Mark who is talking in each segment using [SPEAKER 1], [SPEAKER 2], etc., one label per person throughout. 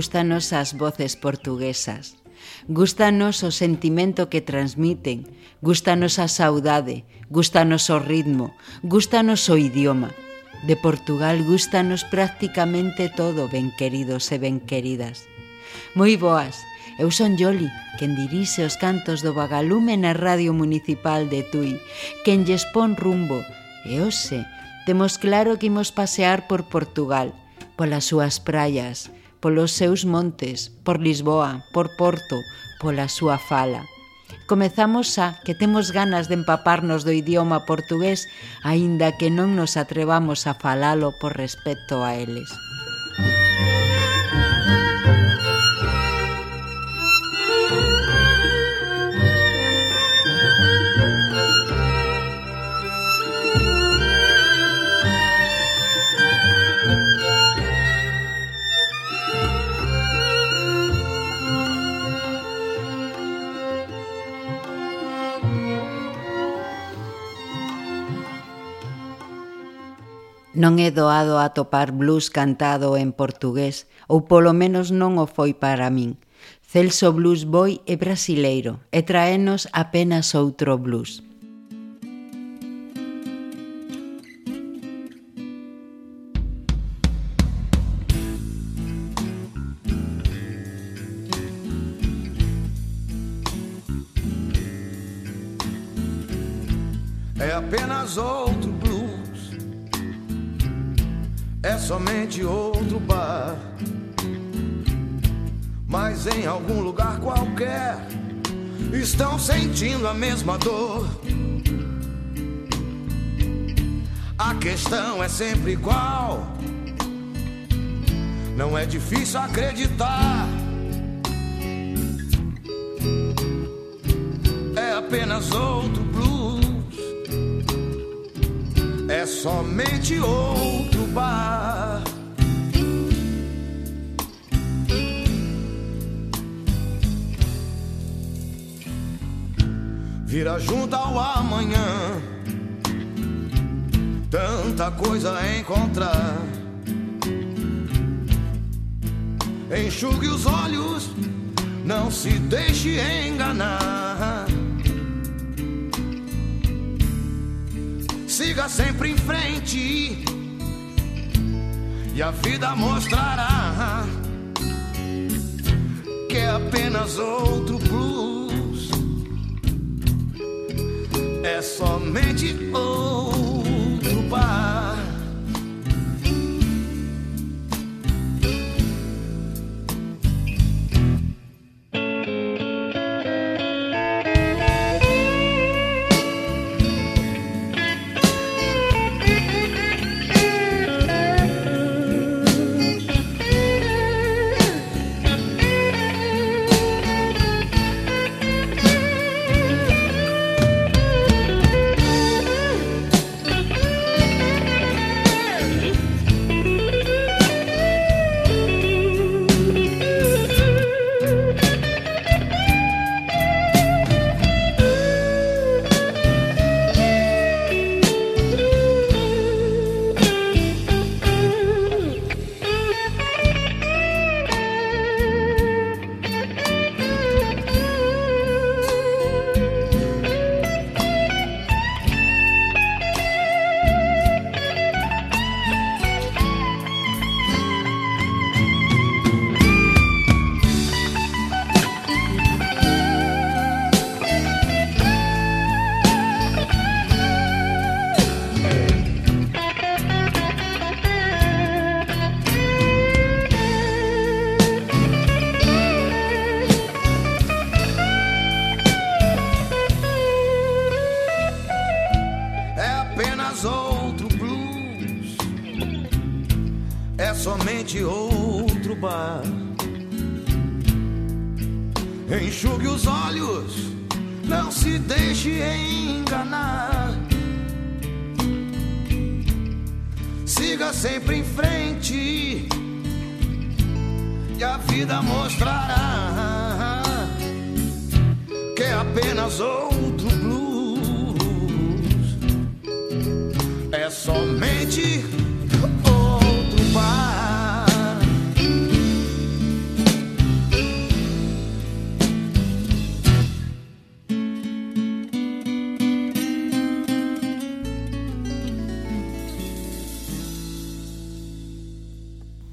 [SPEAKER 1] gustanos as voces portuguesas. Gústanos o sentimento que transmiten, gústanos a saudade, gústanos o ritmo, gústanos o idioma. De Portugal gústanos prácticamente todo, ben queridos e ben queridas. Moi boas, eu son Yoli, quen dirixe os cantos do Vagalume na Radio Municipal de Tui, quen lles pon rumbo, e hoxe temos claro que imos pasear por Portugal, polas súas praias, polos seus montes, por Lisboa, por Porto, pola súa fala. Comezamos a que temos ganas de empaparnos do idioma portugués, aínda que non nos atrevamos a falalo por respecto a eles. Non é doado atopar blues cantado en portugués, ou polo menos non o foi para min. Celso Blues Boy é brasileiro e traenos apenas outro blues.
[SPEAKER 2] Somente outro bar. Mas em algum lugar qualquer estão sentindo a mesma dor. A questão é sempre igual, não é difícil acreditar. É apenas outro é somente outro bar. Vira junto ao amanhã, tanta coisa a encontrar. Enxugue os olhos, não se deixe enganar. Siga sempre em frente e a vida mostrará que é apenas outro blues, é somente outro bar.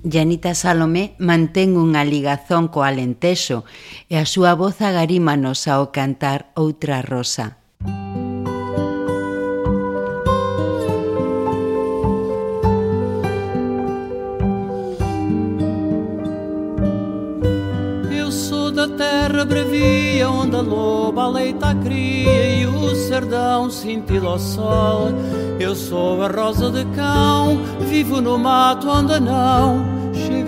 [SPEAKER 3] Janita Salomé mantén unha ligazón co Alentexo e a súa voz agarímanos ao cantar Outra Rosa.
[SPEAKER 4] Eu sou da terra brevia onde a loba a leita cria e o sardão cintila ao sol. Eu sou a rosa de cão, vivo no mato onde não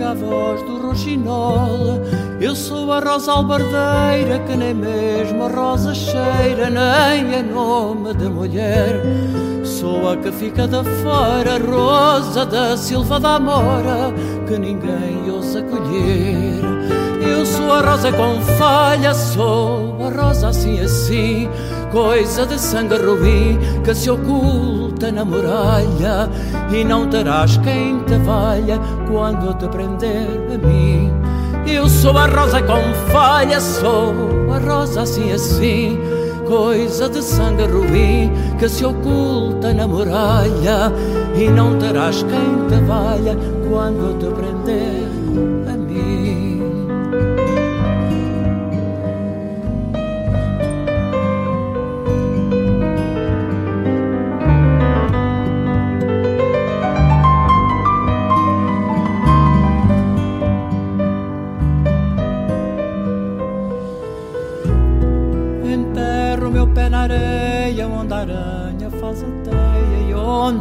[SPEAKER 4] chega a voz do roxinol. Eu sou a rosa albardeira que nem mesmo a rosa cheira, nem é nome de mulher. Sou a que fica de fora, rosa da silva da amora, que ninguém ousa colher. Eu sou a rosa com falha, sou a rosa assim assim, coisa de sangue ruim que se oculta na muralha e não terás quem te valha quando te prender a mim. Eu sou a rosa com falha, sou a rosa assim assim, coisa de sangue ruim que se oculta na muralha e não terás quem te valha quando te prender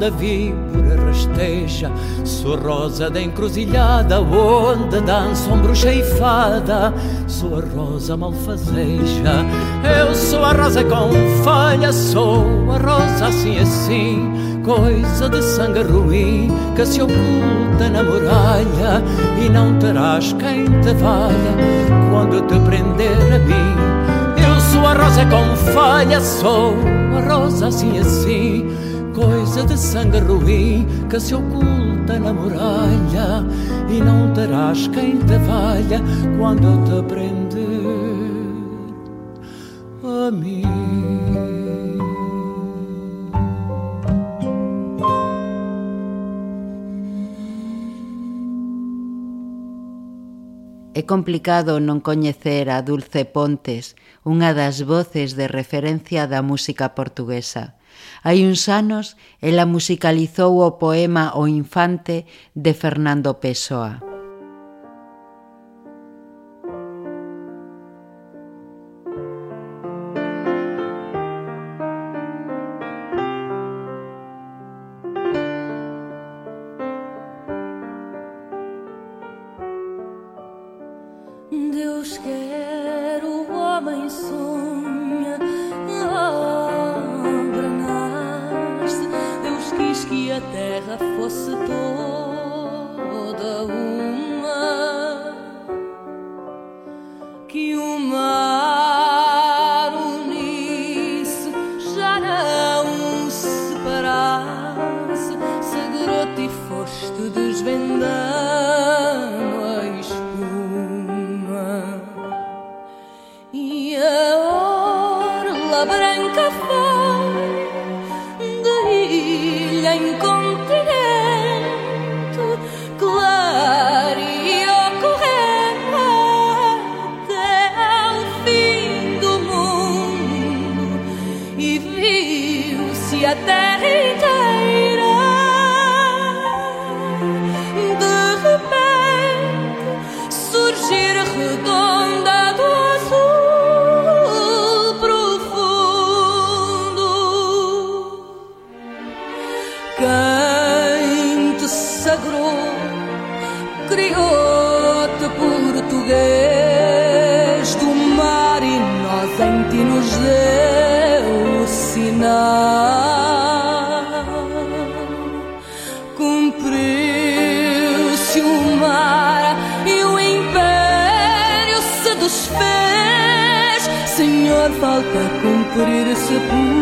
[SPEAKER 4] onde a víbora rasteja Sou rosa da encruzilhada onde dançam bruxa e fada Sou a rosa malfazeja. Eu sou a rosa com falha Sou a rosa assim assim Coisa de sangue ruim que se oculta na muralha E não terás quem te valha. Quando te prender a mim Eu sou a rosa com falha Sou a rosa assim assim coisa de sangue ruim que se oculta na muralha e não terás quem te valha quando eu te prender a mim.
[SPEAKER 3] É complicado non coñecer a Dulce Pontes, unha das voces de referencia da música portuguesa. Hai uns anos ela musicalizou o poema O Infante de Fernando Pessoa. that abrir essa.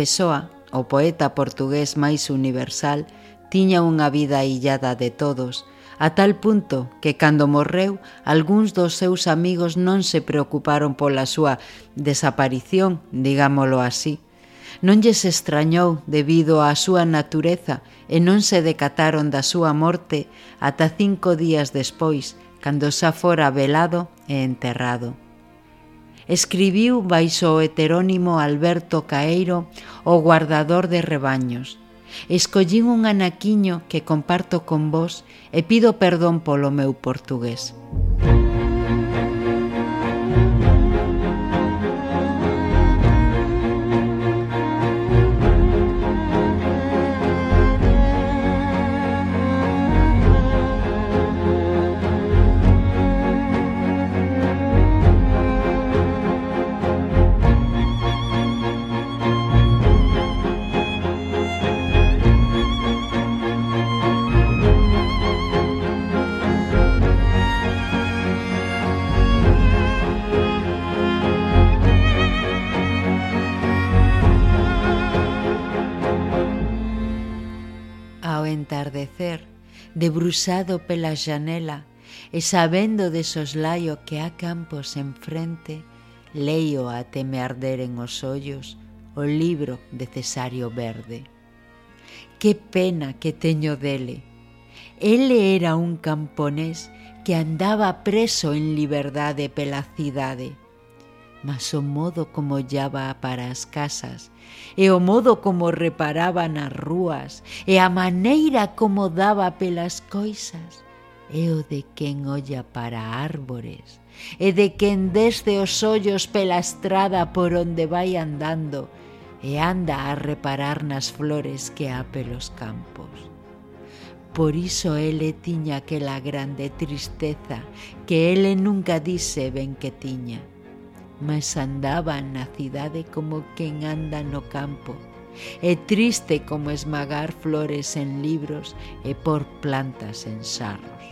[SPEAKER 1] Pessoa, o poeta portugués máis universal, tiña unha vida illada de todos, a tal punto que cando morreu, algúns dos seus amigos non se preocuparon pola súa desaparición, digámolo así. Non lles extrañou debido á súa natureza e non se decataron da súa morte ata cinco días despois, cando xa fora velado e enterrado escribiu baixo o heterónimo Alberto Caeiro o guardador de rebaños. Escollín un anaquiño que comparto con vos e pido perdón polo meu portugués. Música entardecer, debruzado pela xanela e sabendo de soslaio que há campos enfrente, leio até me arderen os ollos o libro de Cesario Verde. Que pena que teño dele. Ele era un camponés que andaba preso en liberdade pela cidade, mas o modo como llaba para as casas e o modo como reparaba nas rúas e a maneira como daba pelas coisas é o de quen olla para árbores e de quen desde os ollos pela estrada por onde vai andando e anda a reparar nas flores que há pelos campos. Por iso ele tiña aquela grande tristeza que ele nunca dise ben que tiña mas andaban na cidade como quen anda no campo, e triste como esmagar flores en libros e por plantas en sarros.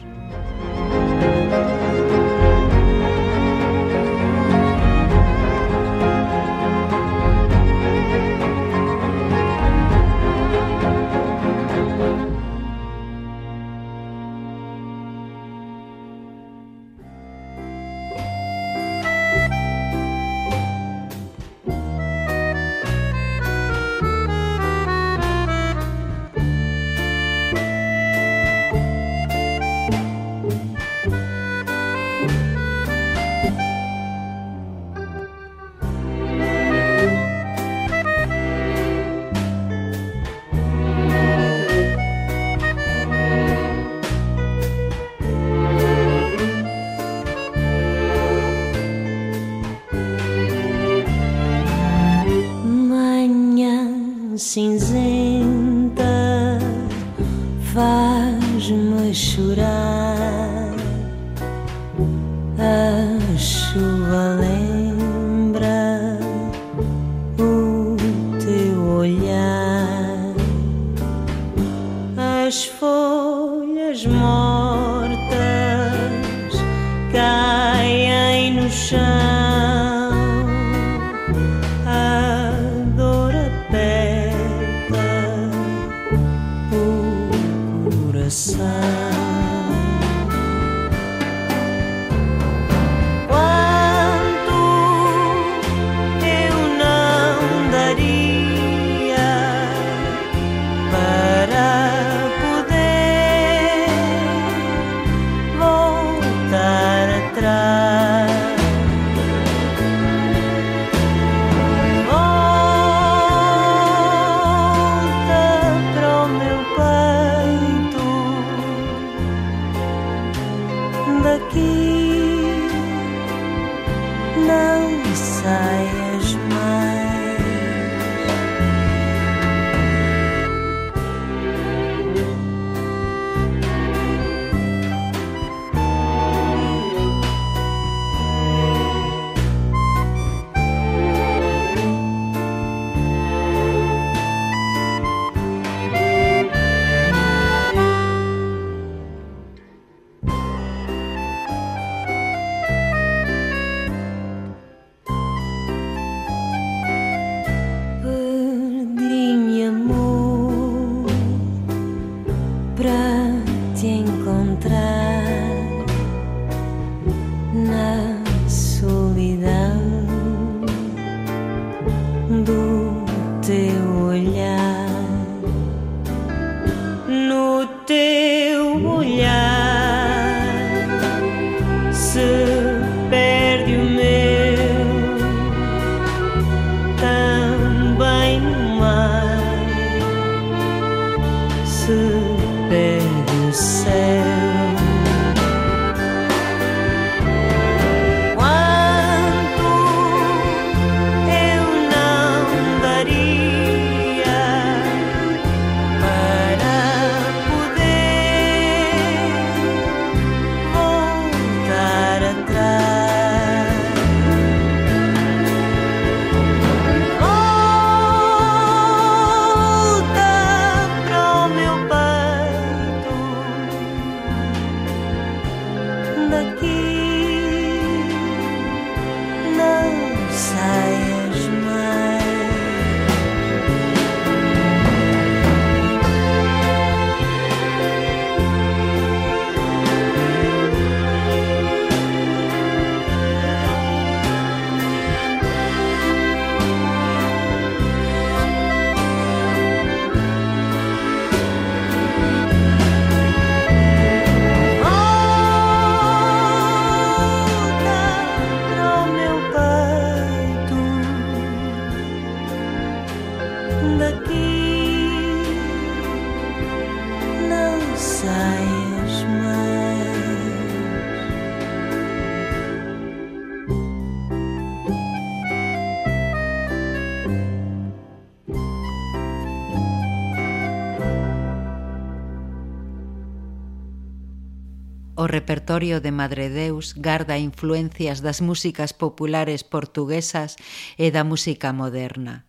[SPEAKER 1] repertorio de Madre Deus garda influencias das músicas populares portuguesas e da música moderna.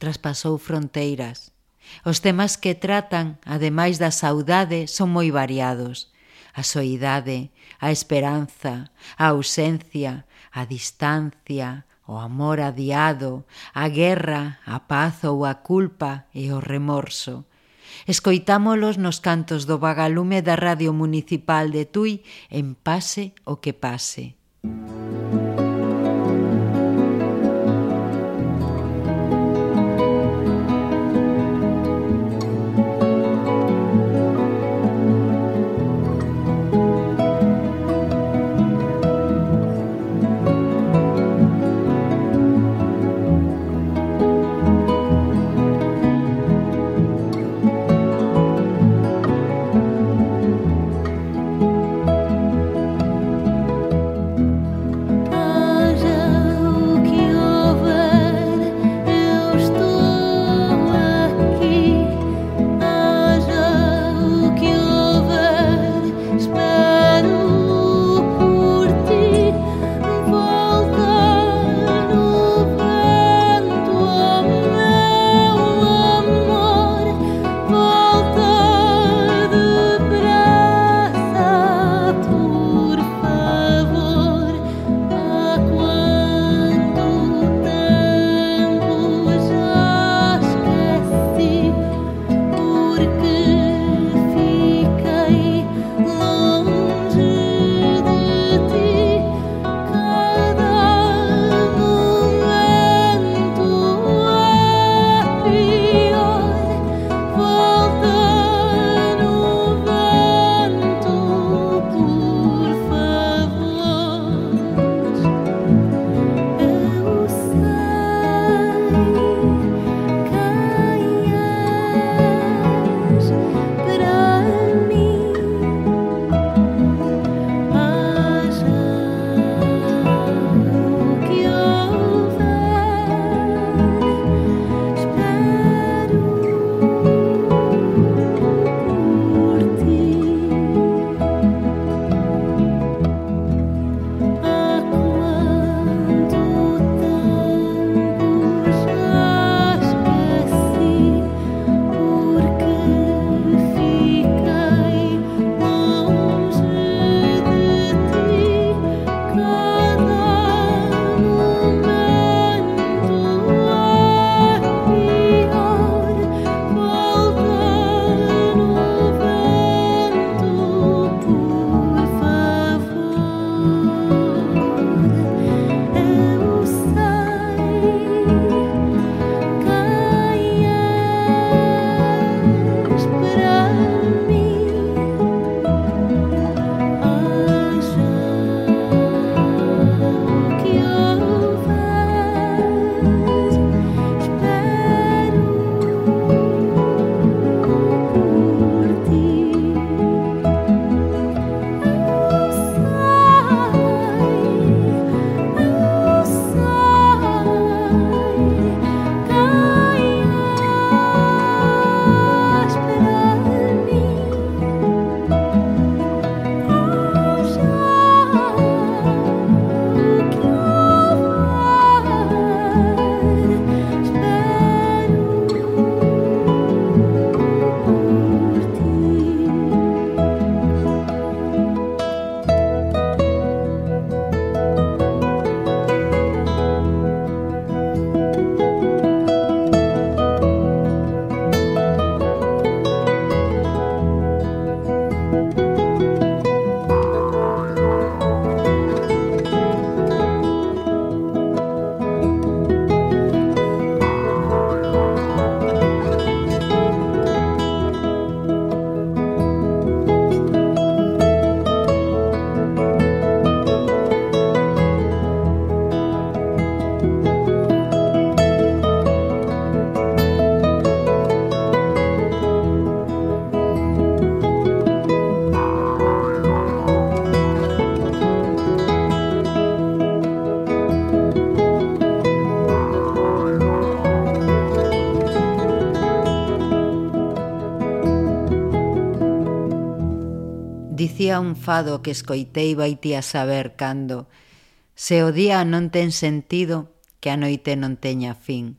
[SPEAKER 1] Traspasou fronteiras. Os temas que tratan, ademais da saudade, son moi variados. A soidade, a esperanza, a ausencia, a distancia, o amor adiado, a guerra, a paz ou a culpa e o remorso. Escoitámolos nos cantos do vagalume da Radio Municipal de Tui en Pase o que pase. Música día un fado que escoitei vai ti a saber cando. Se o día non ten sentido, que a noite non teña fin.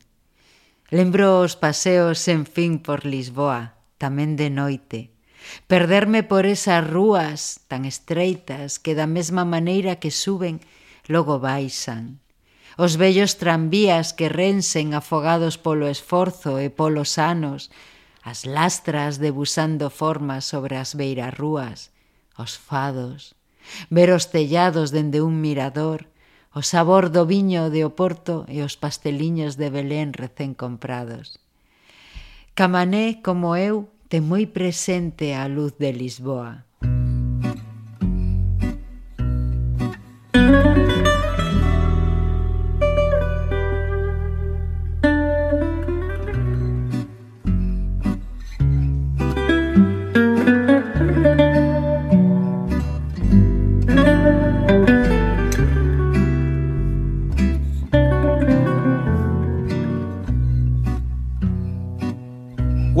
[SPEAKER 1] Lembro os paseos sen fin por Lisboa, tamén de noite. Perderme por esas rúas tan estreitas que da mesma maneira que suben, logo baixan. Os bellos tranvías que rensen afogados polo esforzo e polos anos, as lastras debusando formas sobre as beiras rúas, os fados, ver os tellados dende un mirador, o sabor do viño de Oporto e os pasteliños de Belén recén comprados. Camané, como eu, ten moi presente a luz de Lisboa.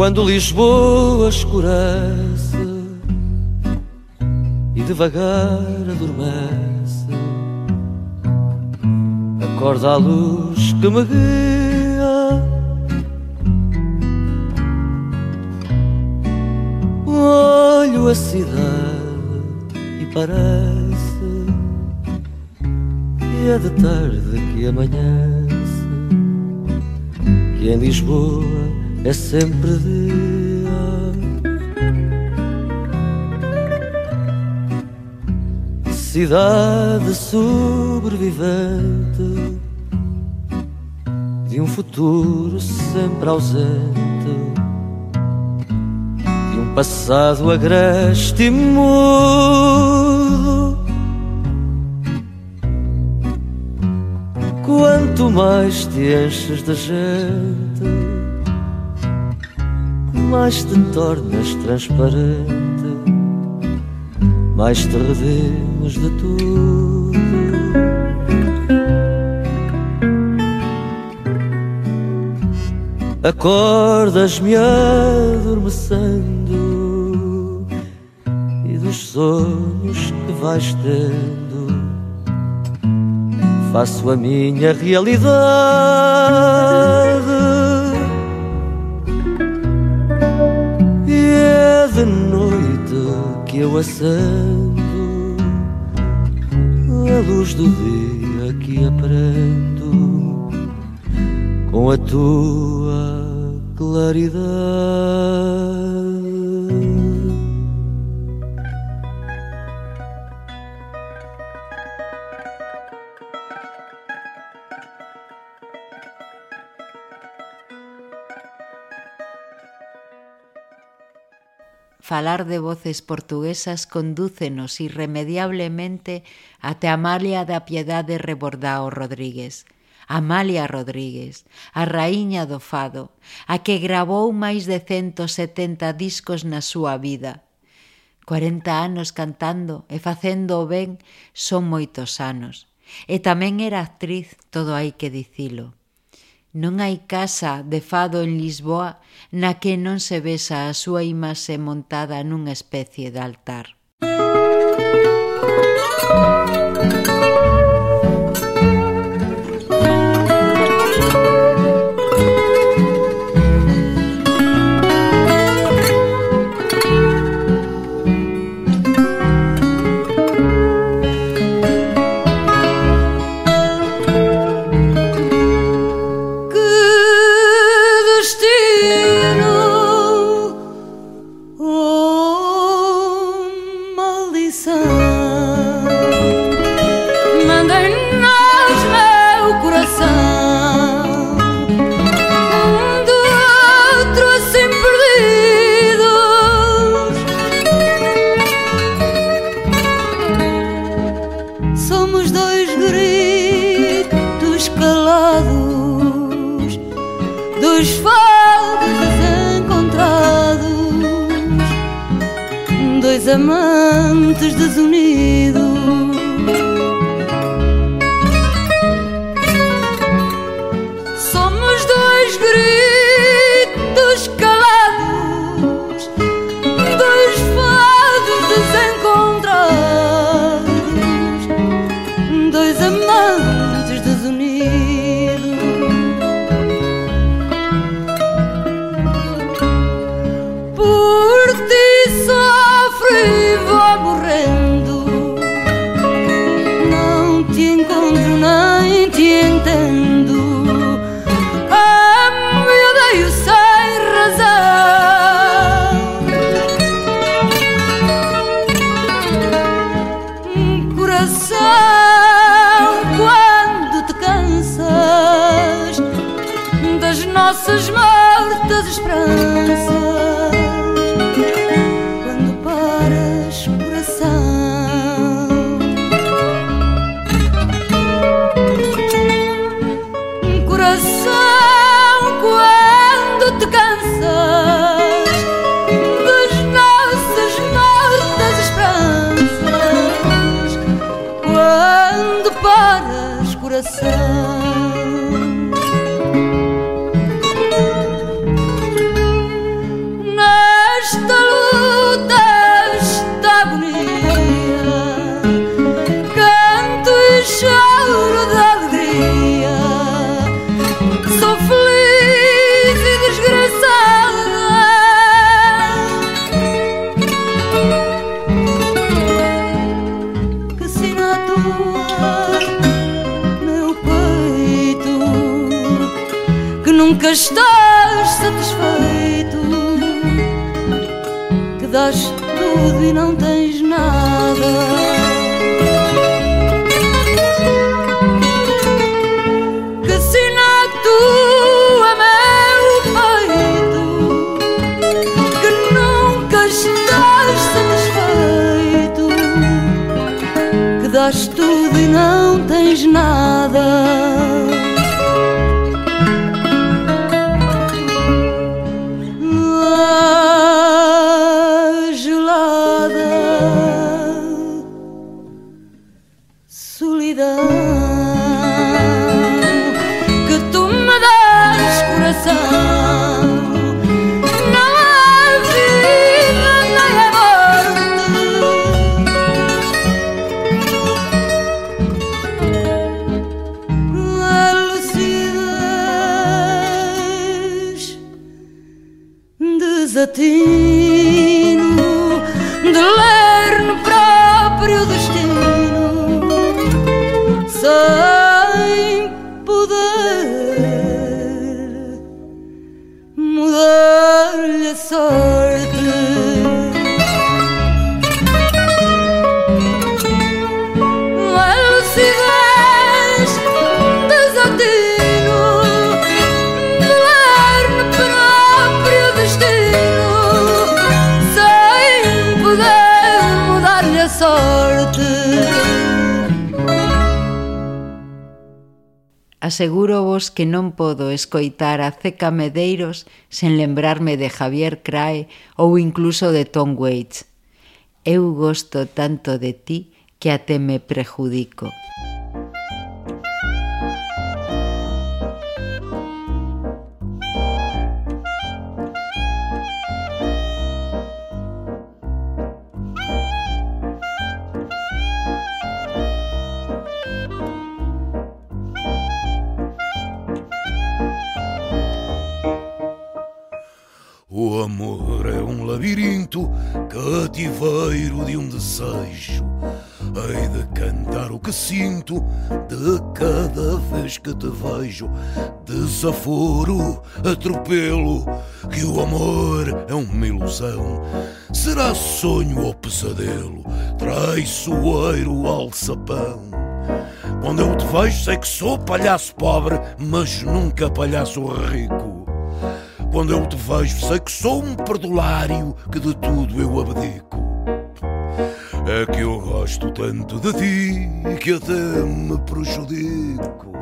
[SPEAKER 5] Quando Lisboa escurece e devagar adormece, acorda a luz que me guia. Olho a cidade e parece que é de tarde que amanhece, que em Lisboa é sempre dia. Cidade sobrevivente de um futuro sempre ausente, de um passado agreste e mudo. Quanto mais te enches da gente mais te tornas transparente, mais te redemes de tudo. Acordas-me adormecendo e dos sonhos que vais tendo faço a minha realidade. De noite que eu acendo a luz do dia que aprendo com a tua claridade.
[SPEAKER 1] falar de voces portuguesas condúcenos irremediablemente até Amalia da Piedade Rebordao Rodríguez, Amalia Rodríguez, a raíña do fado, a que gravou máis de 170 discos na súa vida. 40 anos cantando e facendo o ben son moitos anos. E tamén era actriz, todo hai que dicilo. Non hai casa de fado en Lisboa na que non se vesa a súa imaxe montada nunha especie de altar.
[SPEAKER 6] Nossas mortas esperanças, za ti Aseguro vos que
[SPEAKER 1] non podo escoitar a Ceca Medeiros sen lembrarme de Javier Crae ou incluso de Tom Waits. Eu gosto tanto de ti que até me prejudico.
[SPEAKER 7] Sinto de cada vez que te vejo. Desaforo, atropelo, que o amor é uma ilusão. Será sonho ou pesadelo, traiçoeiro alçapão. Quando eu te vejo, sei que sou palhaço pobre, mas nunca palhaço rico. Quando eu te vejo, sei que sou um perdulário, que de tudo eu abdico. É que eu gosto tanto de ti que até me prejudico.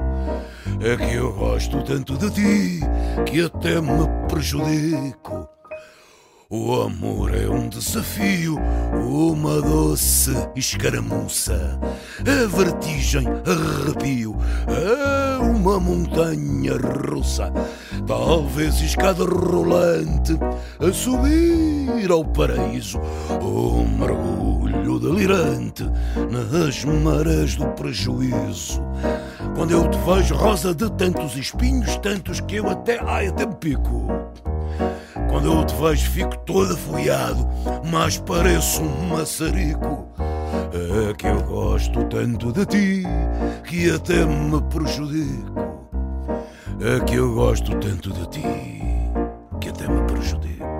[SPEAKER 7] É que eu gosto tanto de ti que até me prejudico. O amor é um desafio, uma doce escaramuça. A vertigem, arrepio, é uma montanha russa, talvez escada rolante, a subir ao paraíso, um mergulho delirante nas marés do prejuízo. Quando eu te vejo rosa de tantos espinhos, tantos que eu até, ai, até me pico. Quando eu te vejo fico todo afoiado, mas pareço um maçarico. É que eu gosto tanto de ti que até me prejudico. É que eu gosto tanto de ti que até me prejudico.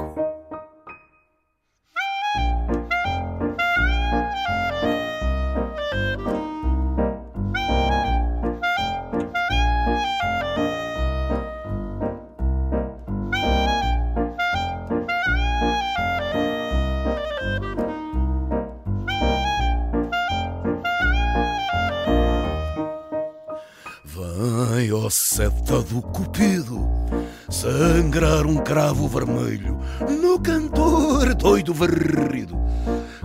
[SPEAKER 7] Do cupido. Sangrar um cravo vermelho no cantor doido varrido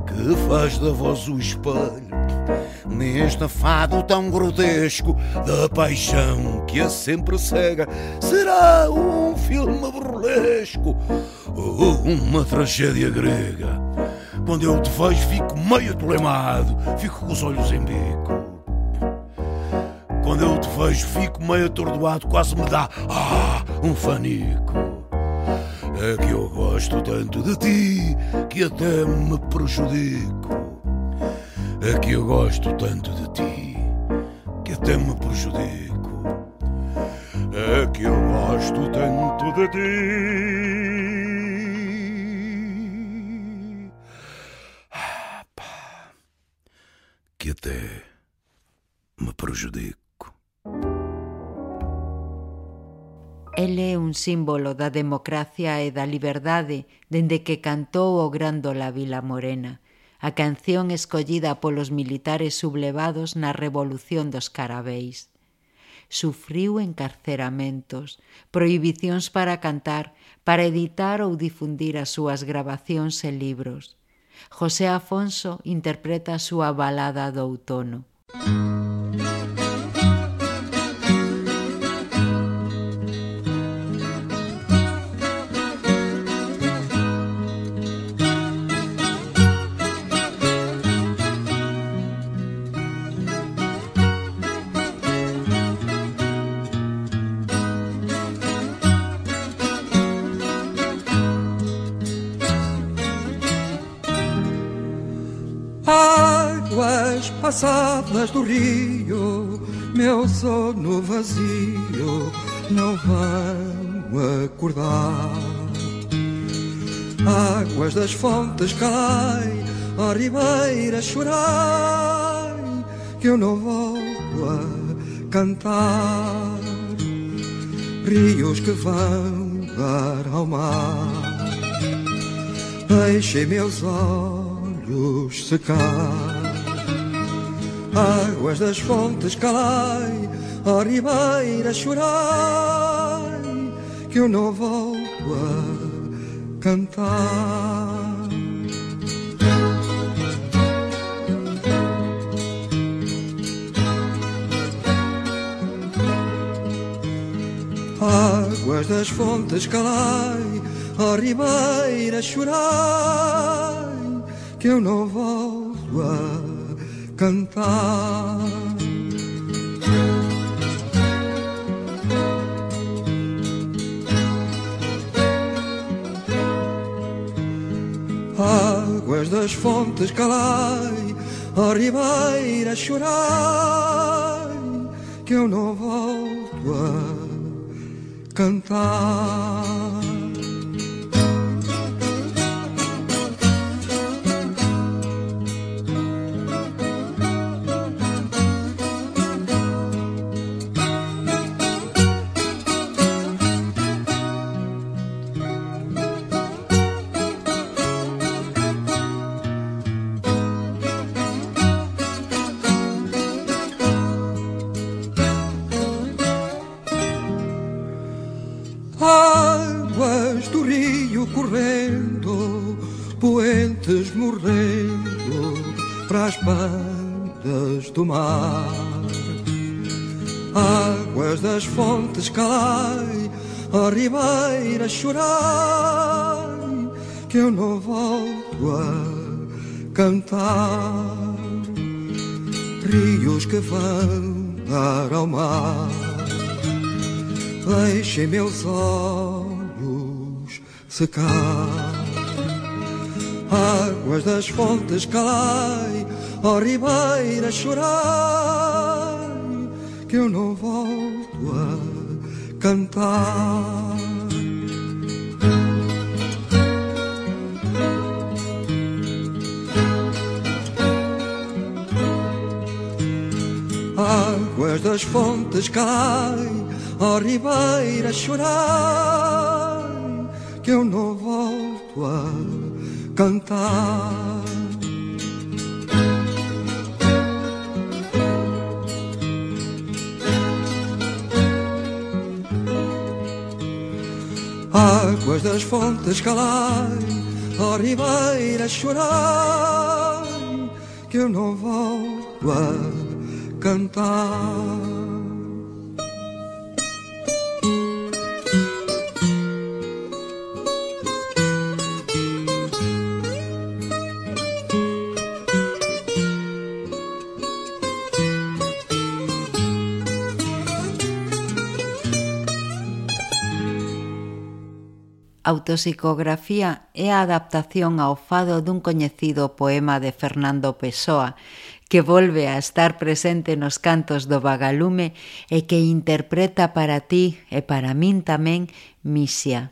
[SPEAKER 7] que faz da voz o espelho neste fado tão grotesco da paixão que a sempre cega. Será um filme burlesco ou uma tragédia grega? Quando eu te vejo fico meio tolemado fico com os olhos em bico vejo, fico meio atordoado, quase me dá ah, um fanico. É que eu gosto tanto de ti que até me prejudico. É que eu gosto tanto de ti que até me prejudico. É que eu gosto tanto de ti. Ah, que até me prejudico.
[SPEAKER 1] Ele é un símbolo da democracia e da liberdade dende que cantou o Grándola Vila Morena, a canción escollida polos militares sublevados na Revolución dos Carabéis. Sufriu encarceramentos, prohibicións para cantar, para editar ou difundir as súas grabacións e libros. José Afonso interpreta a súa balada do outono.
[SPEAKER 8] Música passadas do rio, meu sono vazio não vão acordar. Águas das fontes cai, a ribeira chorai, que eu não volto a cantar. Rios que vão dar ao mar, deixei meus olhos secar águas das fontes calai, a ribeira chorai, que eu não volto a cantar. Águas das fontes calai, a ribeira chorai, que eu não volto a cantar. Águas das fontes calai, a ribeira chorai, que eu não volto a cantar. Calai, a ribeira chorai, que eu não volto a cantar. Rios que vão dar ao mar, deixem meus olhos secar. Águas das fontes calai, ó ribeira chorai, que eu não volto cantar. Águas das fontes calai, ó ribeira chorai, que eu não volto a cantar. Águas das fontes calai, ó ribeira chorai, que eu não volto a cantar.
[SPEAKER 1] autopsicografía é a adaptación ao fado dun coñecido poema de Fernando Pessoa, que volve a estar presente nos cantos do vagalume e que interpreta para ti e para min tamén Misia.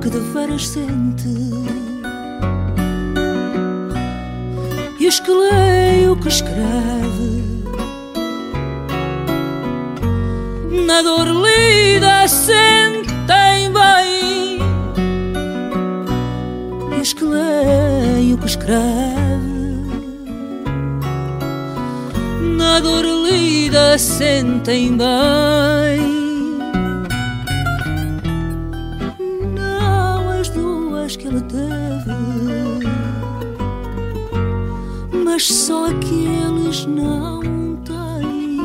[SPEAKER 3] que de veras sente. E os que leio que escreve, na dor lida sentem bem. E os que leio que escreve, na dor vida sentem bem. Mas só aqueles não têm.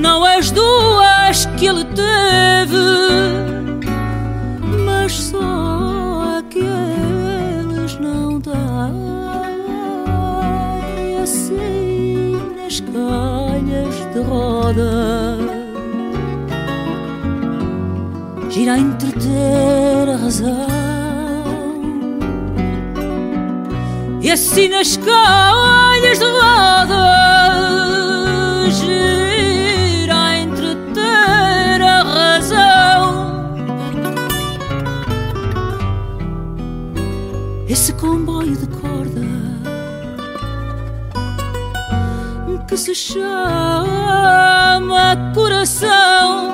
[SPEAKER 3] Não as duas que ele teve roda gira entreter a razão e assim nas calhas de roda gira entreter a razão esse comboio de que se chama coração.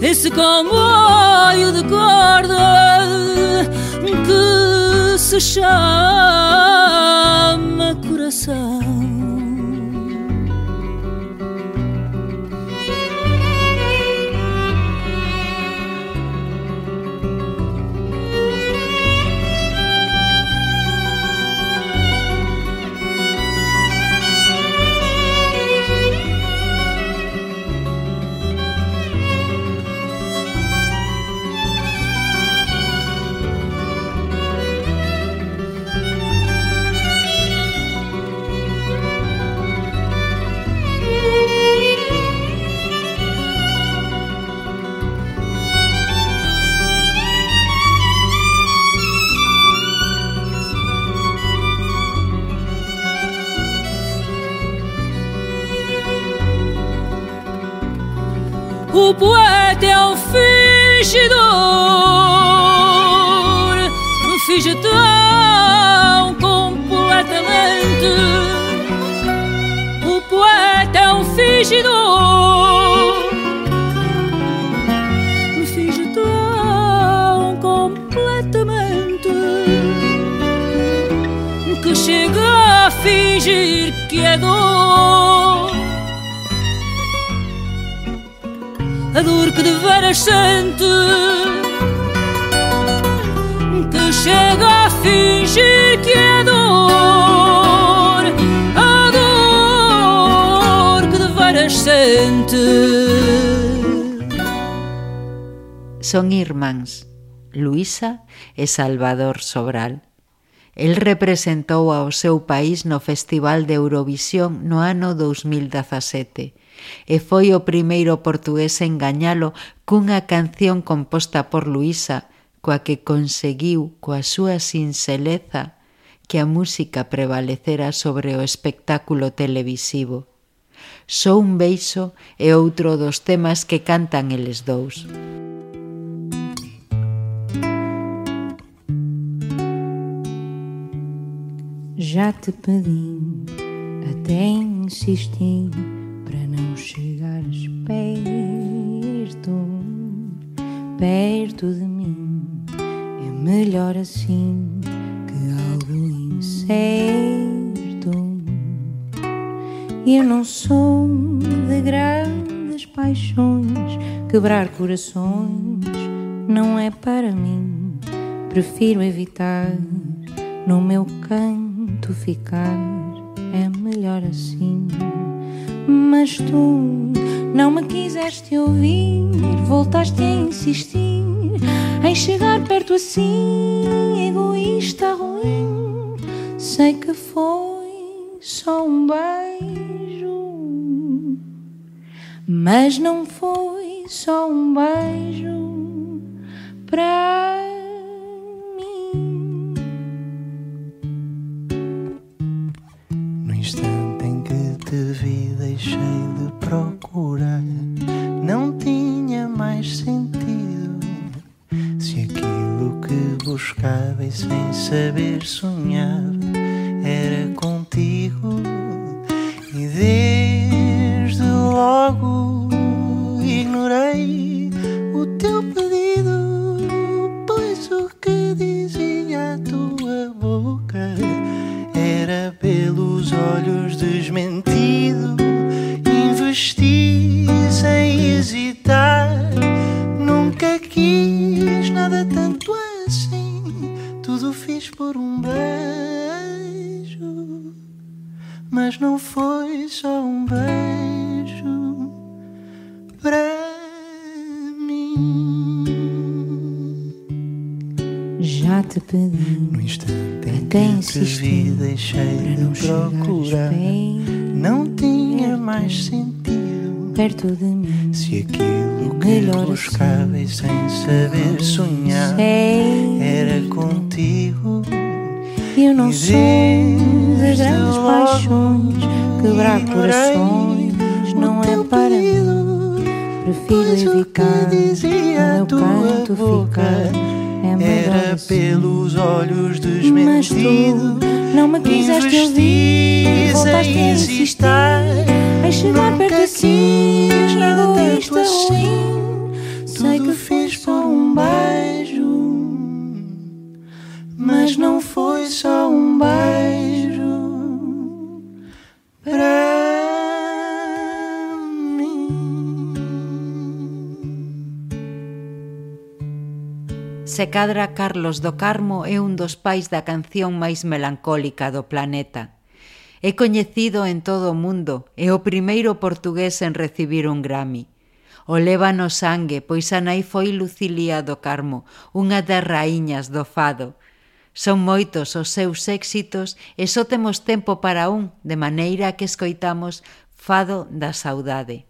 [SPEAKER 3] Esse comboio de corda se chama coração. Fingidor, finge completamente. O poeta é um fingidor, finge completamente que chega a fingir que é dor. que de veras sente que chega a fingir que é dor, a dor que dever sente.
[SPEAKER 1] Son irmáns, Luisa e Salvador Sobral. El representou ao seu país no Festival de Eurovisión no ano 2017 e foi o primeiro portugués en gañalo cunha canción composta por Luisa, coa que conseguiu coa súa sinxeleza que a música prevalecera sobre o espectáculo televisivo. Só un beiso é outro dos temas que cantan eles dous.
[SPEAKER 9] Já te pedi, até insisti para não chegares perto, perto de mim. É melhor assim que algo incerto. Eu não sou de grandes paixões, quebrar corações não é para mim. Prefiro evitar no meu canto ficar, é melhor assim. Mas tu não me quiseste ouvir, voltaste a insistir em chegar perto assim, egoísta ruim. Sei que foi só um beijo, mas não foi só um beijo pra
[SPEAKER 10] te vi, deixei de procurar. Não tinha mais sentido. Se aquilo que buscava e sem saber sonhava era contigo. E desde logo ignorei o teu pedido, pois o que dizia a tua boca era pelos olhos desmentido. Investi sem hesitar, nunca quis nada tanto assim. Tudo fiz por um beijo, mas não foi só um beijo pra mim.
[SPEAKER 9] Já te pedi,
[SPEAKER 10] No instante em que te vi, deixei
[SPEAKER 9] para
[SPEAKER 10] de
[SPEAKER 9] não
[SPEAKER 10] procurar. Não tinha mais sentido.
[SPEAKER 9] Perto de mim.
[SPEAKER 10] Se aquilo que
[SPEAKER 9] Melhor
[SPEAKER 10] buscava e sem saber sonhar
[SPEAKER 9] Sei,
[SPEAKER 10] era contigo.
[SPEAKER 9] eu não sou de
[SPEAKER 10] desde
[SPEAKER 9] grandes paixões, quebrar corações não é para mim. Prefiro evitar
[SPEAKER 10] dizia a
[SPEAKER 9] no meu canto ficar. É
[SPEAKER 10] Era
[SPEAKER 9] assim.
[SPEAKER 10] pelos olhos
[SPEAKER 9] Mas
[SPEAKER 10] desmentido.
[SPEAKER 9] tu não me quiseste ouvir, voltaste a insistir em chegar perto
[SPEAKER 10] Nunca
[SPEAKER 9] assim,
[SPEAKER 1] se cadra Carlos do Carmo é un dos pais da canción máis melancólica do planeta. É coñecido en todo o mundo e o primeiro portugués en recibir un Grammy. O leva no sangue, pois a nai foi Lucilía do Carmo, unha das raíñas do fado. Son moitos os seus éxitos e só temos tempo para un, de maneira que escoitamos Fado da Saudade.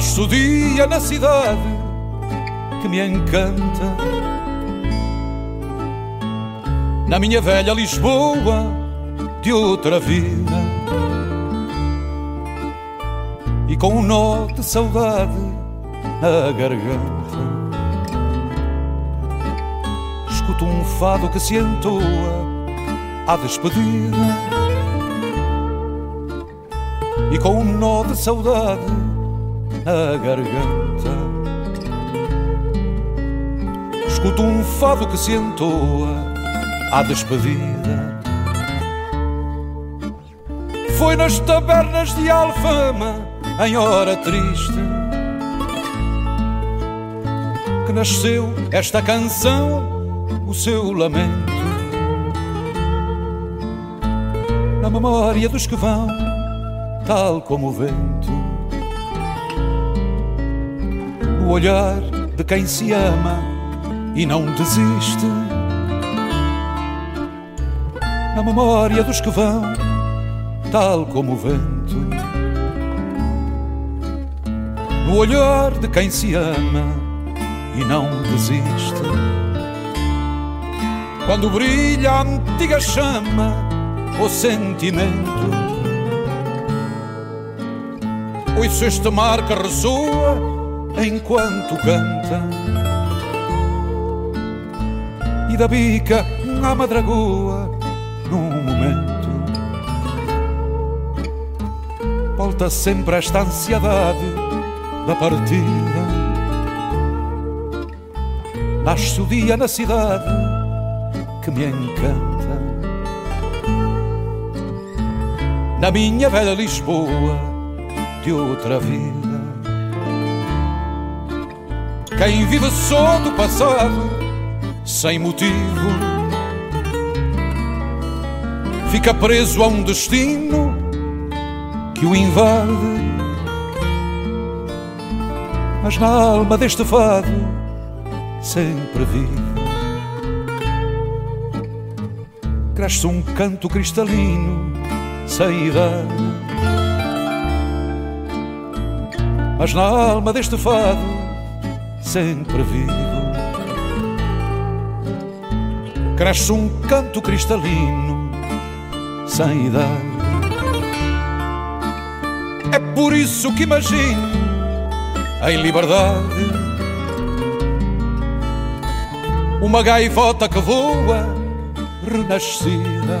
[SPEAKER 11] Nasce o dia na cidade que me encanta. Na minha velha Lisboa de outra vida. E com um nó de saudade na garganta. Escuto um fado que se entoa à despedida. E com um nó de saudade na garganta. Escuto um fado que se entoa à despedida. Foi nas tabernas de Alfama, em hora triste, que nasceu esta canção, o seu lamento. Na memória dos que vão, tal como o vento. Olhar de quem se ama e não desiste. Na memória dos que vão, tal como o vento. No olhar de quem se ama e não desiste. Quando brilha a antiga chama, o sentimento. Ouço este mar que ressoa enquanto canta. E da bica à madragoa num momento. Volta sempre esta ansiedade da partida. Nasce o dia na cidade que me encanta. Na minha velha Lisboa de outra vida. Quem vive só do passado, sem motivo, fica preso a um destino que o invade. Mas na alma deste fado, sempre vivo, cresce um canto cristalino, sem idade. Mas na alma deste fado, sempre vivo. Cresce um canto cristalino, sem idade. É por isso que imagino em liberdade uma gaivota que voa renascida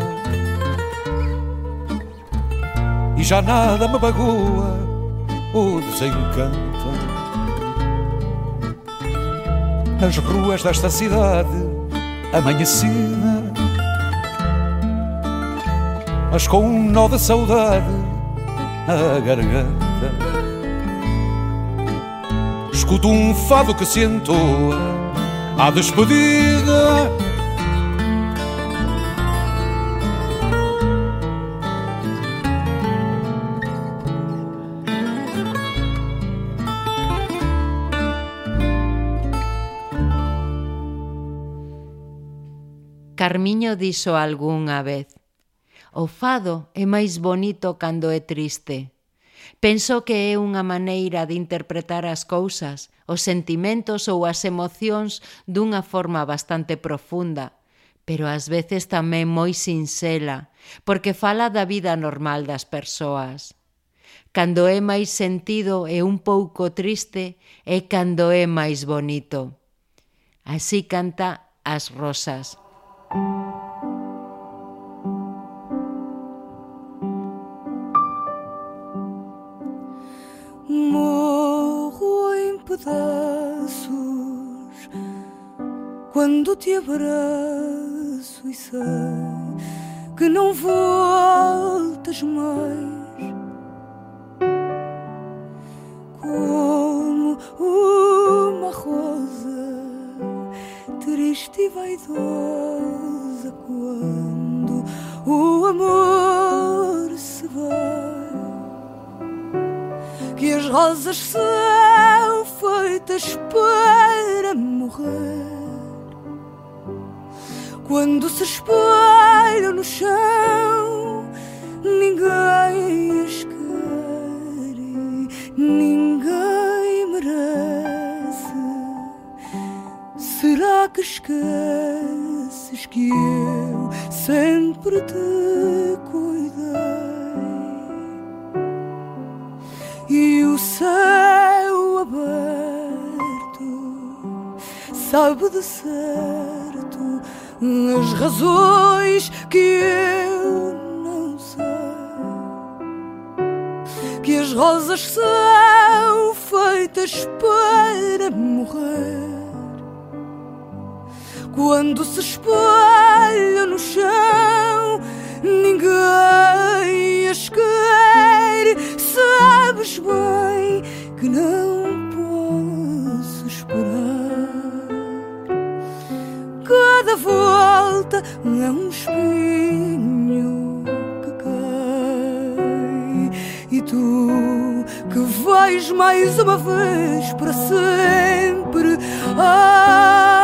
[SPEAKER 11] e já nada me magoa ou desencanta. Nas ruas desta cidade amanhecida, mas com um nó de saudade na garganta. Escuto um fado que se entoa à despedida.
[SPEAKER 1] Carmiño dixo algunha vez. O fado é máis bonito cando é triste. Penso que é unha maneira de interpretar as cousas, os sentimentos ou as emocións dunha forma bastante profunda, pero ás veces tamén moi sinxela, porque fala da vida normal das persoas. Cando é máis sentido e un pouco triste, é cando é máis bonito. Así canta as rosas.
[SPEAKER 6] Morro em pedaços quando te abraço e sei que não voltas mais. Como uma rosa triste e vaidosa quando o amor se vai que as rosas são feitas para morrer. Quando se espelham no chão, ninguém as quer, ninguém que esqueces que eu sempre te cuidei? E o céu aberto sabe de certo as razões que eu não sei. Que as rosas são feitas para morrer quando se espalha no chão, ninguém as quer. Sabes bem que não posso esperar. Cada volta é um espinho que cai, e tu que vais mais uma vez para sempre. Ai,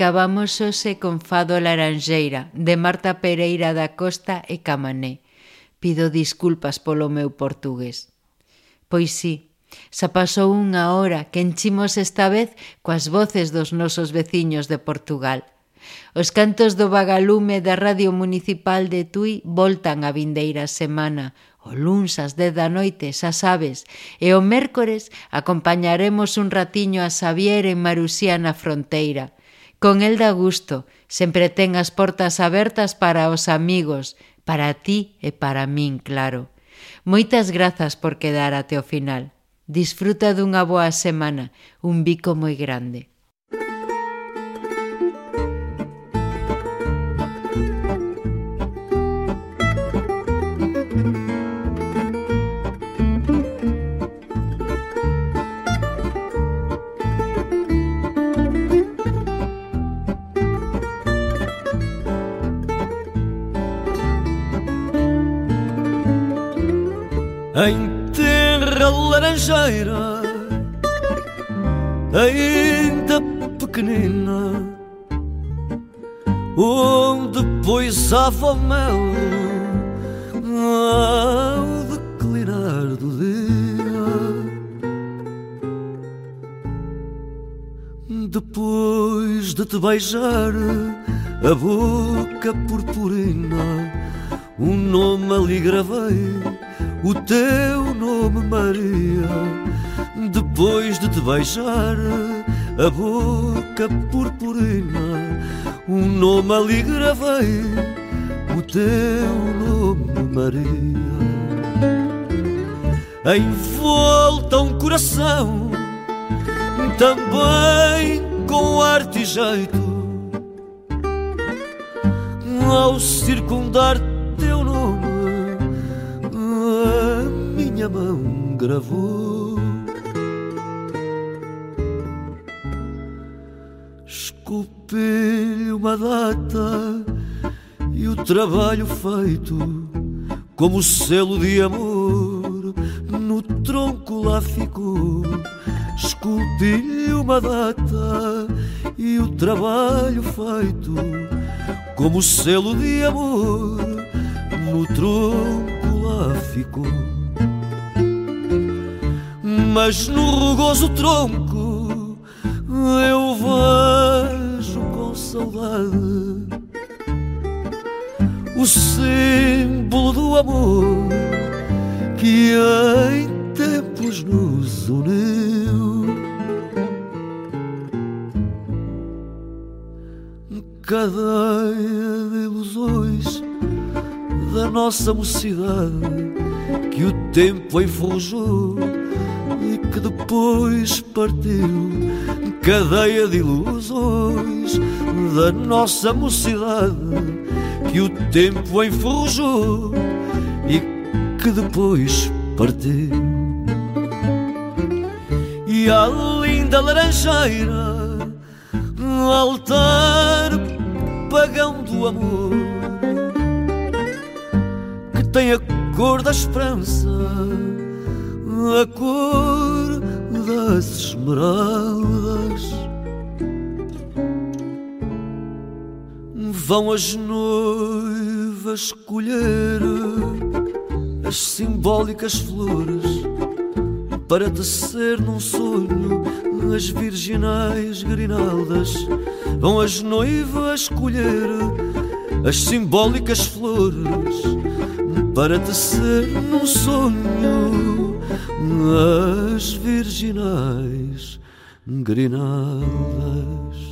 [SPEAKER 1] Acabamos hoxe con Fado Laranxeira, de Marta Pereira da Costa e Camané. Pido disculpas polo meu portugués. Pois sí, xa pasou unha hora que enchimos esta vez coas voces dos nosos veciños de Portugal. Os cantos do vagalume da Radio Municipal de Tui voltan a vindeira semana, O luns ás 10 da noite, xa sabes, e o mércores acompañaremos un ratiño a Xavier en Marusía na fronteira. Con el da gusto, sempre ten as portas abertas para os amigos, para ti e para min, claro. Moitas grazas por quedar até o final. Disfruta dunha boa semana, un bico moi grande.
[SPEAKER 5] Em terra laranjeira, ainda pequenina, onde poisava o mel ao declinar do dia. Depois de te beijar a boca purpurina, um nome ali gravei o teu nome, Maria. Depois de te beijar a boca purpurina, um nome ali gravei, o teu nome, Maria. Em volta um coração, também com arte e jeito, ao circundar minha mão gravou. Esculpi-lhe uma data e o trabalho feito, como selo de amor, no tronco lá ficou. Esculpi-lhe uma data e o trabalho feito, como selo de amor, no tronco lá ficou. Mas no rugoso tronco eu vejo com saudade o símbolo do amor que em tempos nos uniu. Cadeia de ilusões da nossa mocidade que o tempo enforjou depois partiu. Cadeia de ilusões da nossa mocidade que o tempo enferrujou e que depois partiu. E a linda laranjeira, altar pagão do amor, que tem a cor da esperança, a cor das esmeraldas. Vão as noivas colher as simbólicas flores para tecer num sonho as virginais grinaldas. Vão as noivas colher as simbólicas flores para tecer num sonho as virginais grinaldas.